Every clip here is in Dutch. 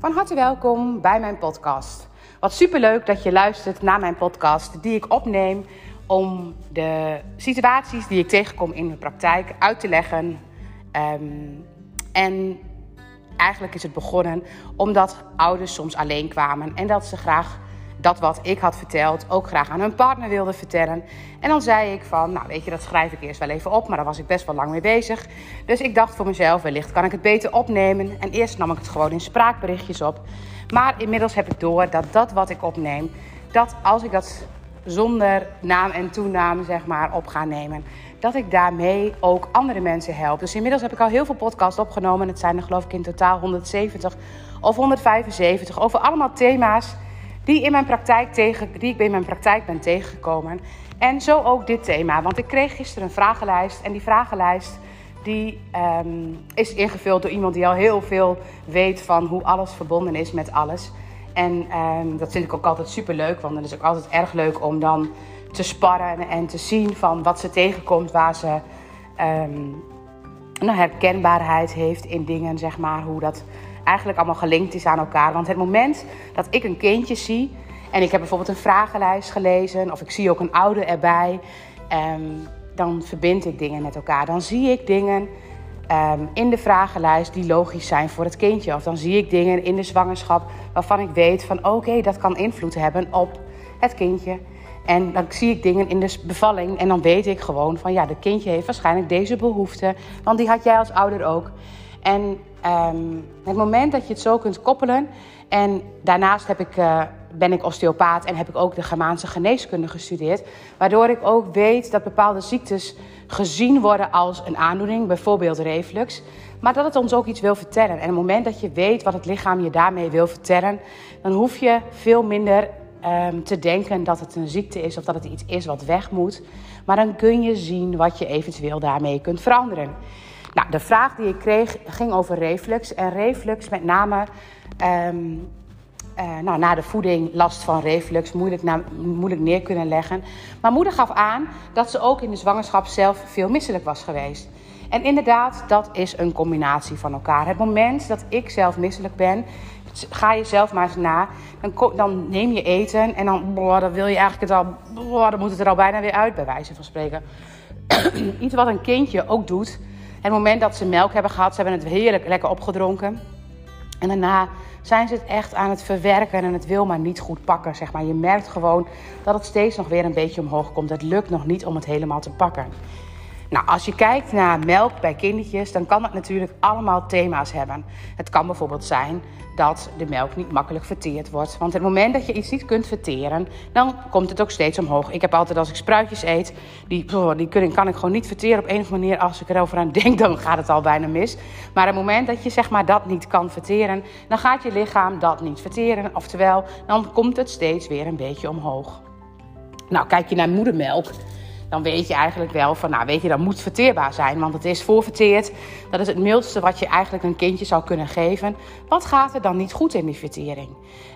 Van harte welkom bij mijn podcast. Wat superleuk dat je luistert naar mijn podcast die ik opneem om de situaties die ik tegenkom in mijn praktijk uit te leggen. Ehm, en eigenlijk is het begonnen omdat ouders soms alleen kwamen en dat ze graag dat wat ik had verteld ook graag aan hun partner wilden vertellen. En dan zei ik van, nou weet je, dat schrijf ik eerst wel even op, maar daar was ik best wel lang mee bezig. Dus ik dacht voor mezelf, wellicht kan ik het beter opnemen. En eerst nam ik het gewoon in spraakberichtjes op. Maar inmiddels heb ik door dat dat wat ik opneem, dat als ik dat zonder naam en toenaam zeg maar op ga nemen, dat ik daarmee ook andere mensen help. Dus inmiddels heb ik al heel veel podcasts opgenomen. Het zijn er geloof ik in totaal 170 of 175 over allemaal thema's die, in mijn praktijk tegen, die ik in mijn praktijk ben tegengekomen. En zo ook dit thema. Want ik kreeg gisteren een vragenlijst. En die vragenlijst die, um, is ingevuld door iemand die al heel veel weet van hoe alles verbonden is met alles. En um, dat vind ik ook altijd super leuk. Want het is ook altijd erg leuk om dan te sparren en te zien van wat ze tegenkomt, waar ze um, een herkenbaarheid heeft in dingen, zeg maar, hoe dat eigenlijk allemaal gelinkt is aan elkaar. Want het moment dat ik een kindje zie en ik heb bijvoorbeeld een vragenlijst gelezen of ik zie ook een ouder erbij, um, dan verbind ik dingen met elkaar. Dan zie ik dingen um, in de vragenlijst die logisch zijn voor het kindje. Of dan zie ik dingen in de zwangerschap waarvan ik weet van oké, dat kan invloed hebben op het kindje. En dan zie ik dingen in de bevalling en dan weet ik gewoon van ja, de kindje heeft waarschijnlijk deze behoefte, want die had jij als ouder ook. En um, het moment dat je het zo kunt koppelen. En daarnaast heb ik, uh, ben ik osteopaat en heb ik ook de Germaanse geneeskunde gestudeerd. Waardoor ik ook weet dat bepaalde ziektes gezien worden als een aandoening, bijvoorbeeld reflux. Maar dat het ons ook iets wil vertellen. En het moment dat je weet wat het lichaam je daarmee wil vertellen, dan hoef je veel minder um, te denken dat het een ziekte is of dat het iets is wat weg moet. Maar dan kun je zien wat je eventueel daarmee kunt veranderen. Nou, de vraag die ik kreeg ging over reflux. En reflux met name um, uh, nou, na de voeding last van reflux, moeilijk, na, moeilijk neer kunnen leggen. Maar moeder gaf aan dat ze ook in de zwangerschap zelf veel misselijk was geweest. En inderdaad, dat is een combinatie van elkaar. Het moment dat ik zelf misselijk ben, ga je zelf maar eens na. Dan, dan neem je eten en dan, dan wil je eigenlijk het al, dan moet het er al bijna weer uit, bij wijze van spreken. Iets wat een kindje ook doet het moment dat ze melk hebben gehad, ze hebben het heerlijk lekker opgedronken. En daarna zijn ze het echt aan het verwerken en het wil maar niet goed pakken. Zeg maar. Je merkt gewoon dat het steeds nog weer een beetje omhoog komt. Het lukt nog niet om het helemaal te pakken. Nou, als je kijkt naar melk bij kindertjes, dan kan dat natuurlijk allemaal thema's hebben. Het kan bijvoorbeeld zijn dat de melk niet makkelijk verteerd wordt. Want het moment dat je iets niet kunt verteren, dan komt het ook steeds omhoog. Ik heb altijd als ik spruitjes eet, die, oh, die kun, kan ik gewoon niet verteren op een of andere manier. Als ik erover aan denk, dan gaat het al bijna mis. Maar het moment dat je zeg maar dat niet kan verteren, dan gaat je lichaam dat niet verteren. Oftewel, dan komt het steeds weer een beetje omhoog. Nou, kijk je naar moedermelk dan weet je eigenlijk wel van, nou weet je, dat moet verteerbaar zijn. Want het is voorverteerd. Dat is het mildste wat je eigenlijk een kindje zou kunnen geven. Wat gaat er dan niet goed in die vertering?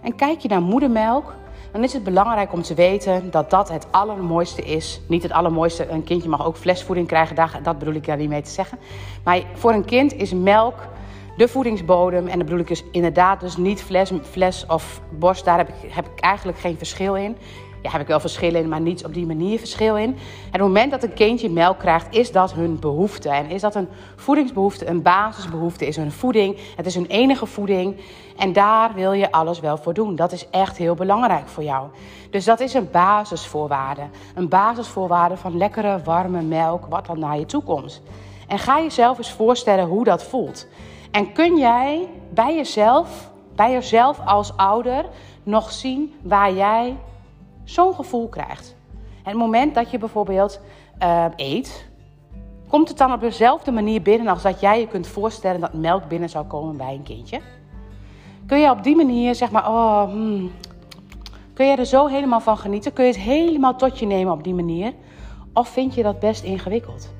En kijk je naar moedermelk, dan is het belangrijk om te weten dat dat het allermooiste is. Niet het allermooiste, een kindje mag ook flesvoeding krijgen, dat bedoel ik daar niet mee te zeggen. Maar voor een kind is melk de voedingsbodem. En dat bedoel ik dus inderdaad dus niet fles, fles of borst. Daar heb ik, heb ik eigenlijk geen verschil in ja, heb ik wel verschillen in, maar niet op die manier verschil in. En het moment dat een kindje melk krijgt, is dat hun behoefte. En is dat een voedingsbehoefte, een basisbehoefte, is hun voeding. Het is hun enige voeding. En daar wil je alles wel voor doen. Dat is echt heel belangrijk voor jou. Dus dat is een basisvoorwaarde. Een basisvoorwaarde van lekkere, warme melk, wat dan naar je toe komt. En ga jezelf eens voorstellen hoe dat voelt. En kun jij bij jezelf, bij jezelf als ouder, nog zien waar jij zo'n gevoel krijgt. En het moment dat je bijvoorbeeld uh, eet, komt het dan op dezelfde manier binnen als dat jij je kunt voorstellen dat melk binnen zou komen bij een kindje? Kun je op die manier zeg maar, oh, hmm, kun je er zo helemaal van genieten? Kun je het helemaal tot je nemen op die manier? Of vind je dat best ingewikkeld?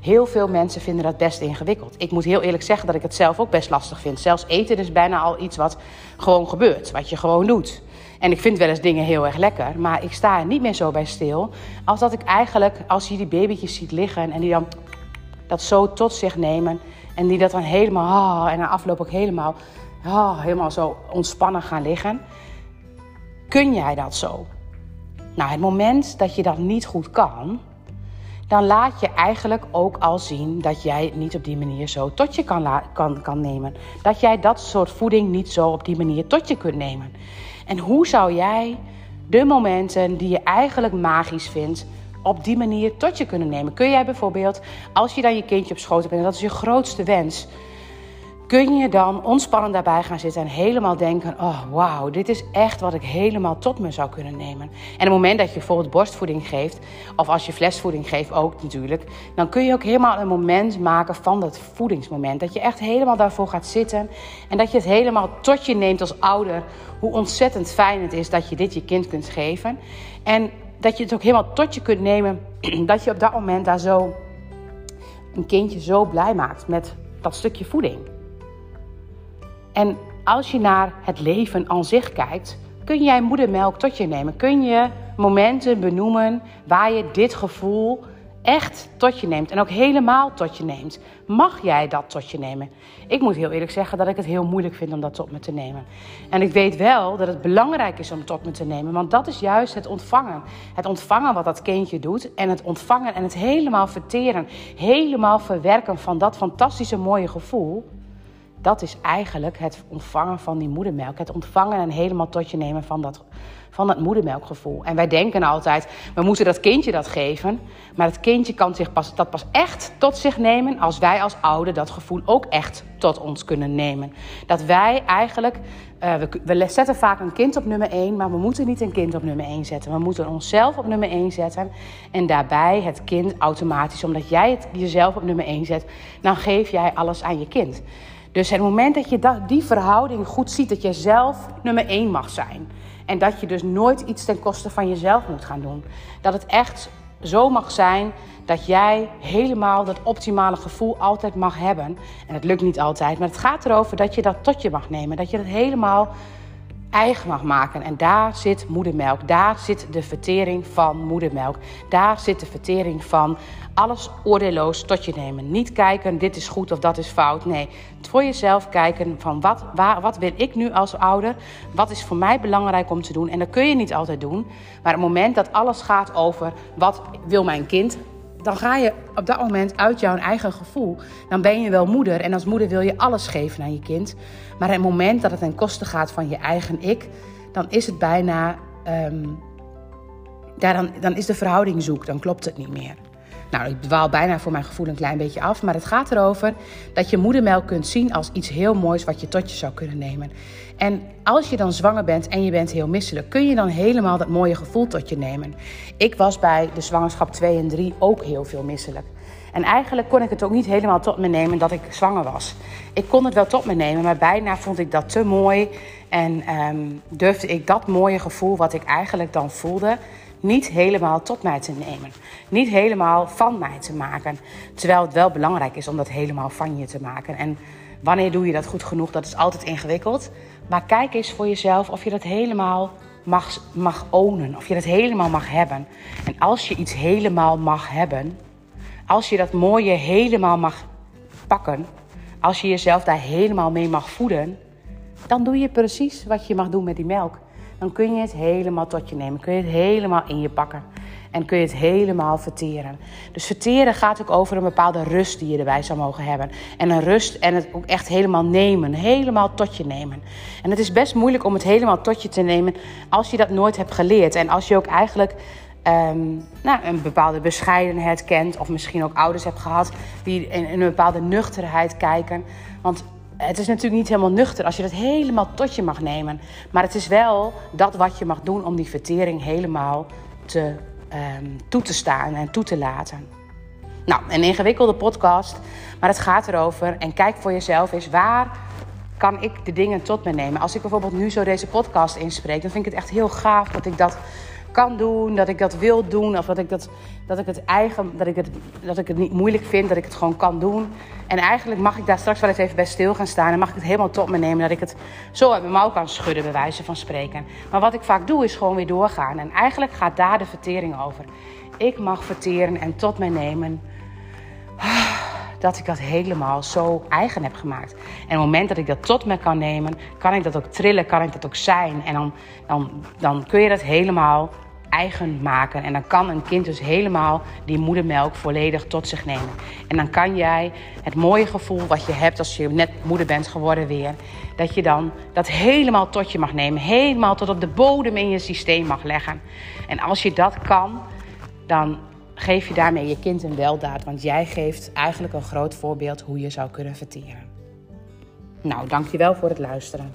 Heel veel mensen vinden dat best ingewikkeld. Ik moet heel eerlijk zeggen dat ik het zelf ook best lastig vind. Zelfs eten is bijna al iets wat gewoon gebeurt, wat je gewoon doet. En ik vind wel eens dingen heel erg lekker, maar ik sta er niet meer zo bij stil. Als dat ik eigenlijk, als je die babytjes ziet liggen en die dan dat zo tot zich nemen. En die dat dan helemaal, oh, en na afloop ook helemaal oh, helemaal zo ontspannen gaan liggen. Kun jij dat zo? Nou, het moment dat je dat niet goed kan, dan laat je eigenlijk ook al zien dat jij het niet op die manier zo tot je kan, kan, kan nemen. Dat jij dat soort voeding niet zo op die manier tot je kunt nemen. En hoe zou jij de momenten die je eigenlijk magisch vindt, op die manier tot je kunnen nemen? Kun jij bijvoorbeeld, als je dan je kindje op schoot hebt en dat is je grootste wens, kun je dan ontspannen daarbij gaan zitten en helemaal denken: oh wauw, dit is echt wat ik helemaal tot me zou kunnen nemen. En op het moment dat je bijvoorbeeld borstvoeding geeft, of als je flesvoeding geeft ook natuurlijk, dan kun je ook helemaal een moment maken van dat voedingsmoment. Dat je echt helemaal daarvoor gaat zitten en dat je het helemaal tot je neemt als ouder. Hoe ontzettend fijn het is dat je dit je kind kunt geven. En dat je het ook helemaal tot je kunt nemen, dat je op dat moment daar zo een kindje zo blij maakt met dat stukje voeding. En als je naar het leven aan zich kijkt, kun jij moedermelk tot je nemen. Kun je momenten benoemen waar je dit gevoel echt tot je neemt en ook helemaal tot je neemt. Mag jij dat tot je nemen? Ik moet heel eerlijk zeggen dat ik het heel moeilijk vind om dat tot me te nemen. En ik weet wel dat het belangrijk is om tot me te nemen, want dat is juist het ontvangen. Het ontvangen wat dat kindje doet en het ontvangen en het helemaal verteren, helemaal verwerken van dat fantastische mooie gevoel dat is eigenlijk het ontvangen van die moedermelk. Het ontvangen en helemaal tot je nemen van dat, van dat moedermelkgevoel. En wij denken altijd, we moeten dat kindje dat geven. Maar het kindje kan zich pas, dat pas echt tot zich nemen als wij als ouder dat gevoel ook echt tot ons kunnen nemen. Dat wij eigenlijk, we, we zetten vaak een kind op nummer 1, maar we moeten niet een kind op nummer 1 zetten. We moeten onszelf op nummer 1 zetten en daarbij het kind automatisch. Omdat jij het jezelf op nummer 1 zet, dan geef jij alles aan je kind. Dus het moment dat je die verhouding goed ziet, dat je zelf nummer één mag zijn. En dat je dus nooit iets ten koste van jezelf moet gaan doen. Dat het echt zo mag zijn dat jij helemaal dat optimale gevoel altijd mag hebben. En het lukt niet altijd, maar het gaat erover dat je dat tot je mag nemen. Dat je dat helemaal eigen mag maken. En daar zit moedermelk. Daar zit de vertering van moedermelk. Daar zit de vertering van alles oordeelloos tot je nemen. Niet kijken, dit is goed of dat is fout. Nee, voor jezelf kijken van wat, waar, wat wil ik nu als ouder? Wat is voor mij belangrijk om te doen? En dat kun je niet altijd doen. Maar het moment dat alles gaat over wat wil mijn kind dan ga je op dat moment uit jouw eigen gevoel. Dan ben je wel moeder en als moeder wil je alles geven aan je kind. Maar het moment dat het ten koste gaat van je eigen ik, dan is het bijna. Um, dan, dan is de verhouding zoek, dan klopt het niet meer. Nou, ik dwaal bijna voor mijn gevoel een klein beetje af. Maar het gaat erover dat je moedermelk kunt zien als iets heel moois wat je tot je zou kunnen nemen. En als je dan zwanger bent en je bent heel misselijk, kun je dan helemaal dat mooie gevoel tot je nemen. Ik was bij de zwangerschap 2 en 3 ook heel veel misselijk. En eigenlijk kon ik het ook niet helemaal tot me nemen dat ik zwanger was. Ik kon het wel tot me nemen, maar bijna vond ik dat te mooi. En um, durfde ik dat mooie gevoel wat ik eigenlijk dan voelde, niet helemaal tot mij te nemen. Niet helemaal van mij te maken. Terwijl het wel belangrijk is om dat helemaal van je te maken. En wanneer doe je dat goed genoeg, dat is altijd ingewikkeld. Maar kijk eens voor jezelf of je dat helemaal mag, mag ownen. Of je dat helemaal mag hebben. En als je iets helemaal mag hebben, als je dat mooie helemaal mag pakken, als je jezelf daar helemaal mee mag voeden, dan doe je precies wat je mag doen met die melk dan kun je het helemaal tot je nemen. Kun je het helemaal in je pakken. En kun je het helemaal verteren. Dus verteren gaat ook over een bepaalde rust die je erbij zou mogen hebben. En een rust en het ook echt helemaal nemen. Helemaal tot je nemen. En het is best moeilijk om het helemaal tot je te nemen als je dat nooit hebt geleerd. En als je ook eigenlijk um, nou, een bepaalde bescheidenheid kent. Of misschien ook ouders hebt gehad die in een bepaalde nuchterheid kijken. Want het is natuurlijk niet helemaal nuchter als je dat helemaal tot je mag nemen. Maar het is wel dat wat je mag doen om die vertering helemaal te, um, toe te staan en toe te laten. Nou, een ingewikkelde podcast, maar het gaat erover. En kijk voor jezelf eens waar kan ik de dingen tot me nemen. Als ik bijvoorbeeld nu zo deze podcast inspreek, dan vind ik het echt heel gaaf dat ik dat kan doen, dat ik dat wil doen, of dat ik, dat, dat ik het eigen, dat ik het, dat ik het niet moeilijk vind, dat ik het gewoon kan doen. En eigenlijk mag ik daar straks wel eens even bij stil gaan staan en mag ik het helemaal tot me nemen, dat ik het zo uit mijn mouw kan schudden, bij wijze van spreken. Maar wat ik vaak doe, is gewoon weer doorgaan. En eigenlijk gaat daar de vertering over. Ik mag verteren en tot me nemen dat ik dat helemaal zo eigen heb gemaakt. En op het moment dat ik dat tot me kan nemen, kan ik dat ook trillen, kan ik dat ook zijn. En dan, dan, dan kun je dat helemaal eigen maken. En dan kan een kind dus helemaal die moedermelk volledig tot zich nemen. En dan kan jij het mooie gevoel wat je hebt als je net moeder bent geworden weer, dat je dan dat helemaal tot je mag nemen. Helemaal tot op de bodem in je systeem mag leggen. En als je dat kan, dan geef je daarmee je kind een weldaad. Want jij geeft eigenlijk een groot voorbeeld hoe je zou kunnen verteren. Nou, dankjewel voor het luisteren.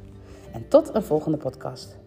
En tot een volgende podcast.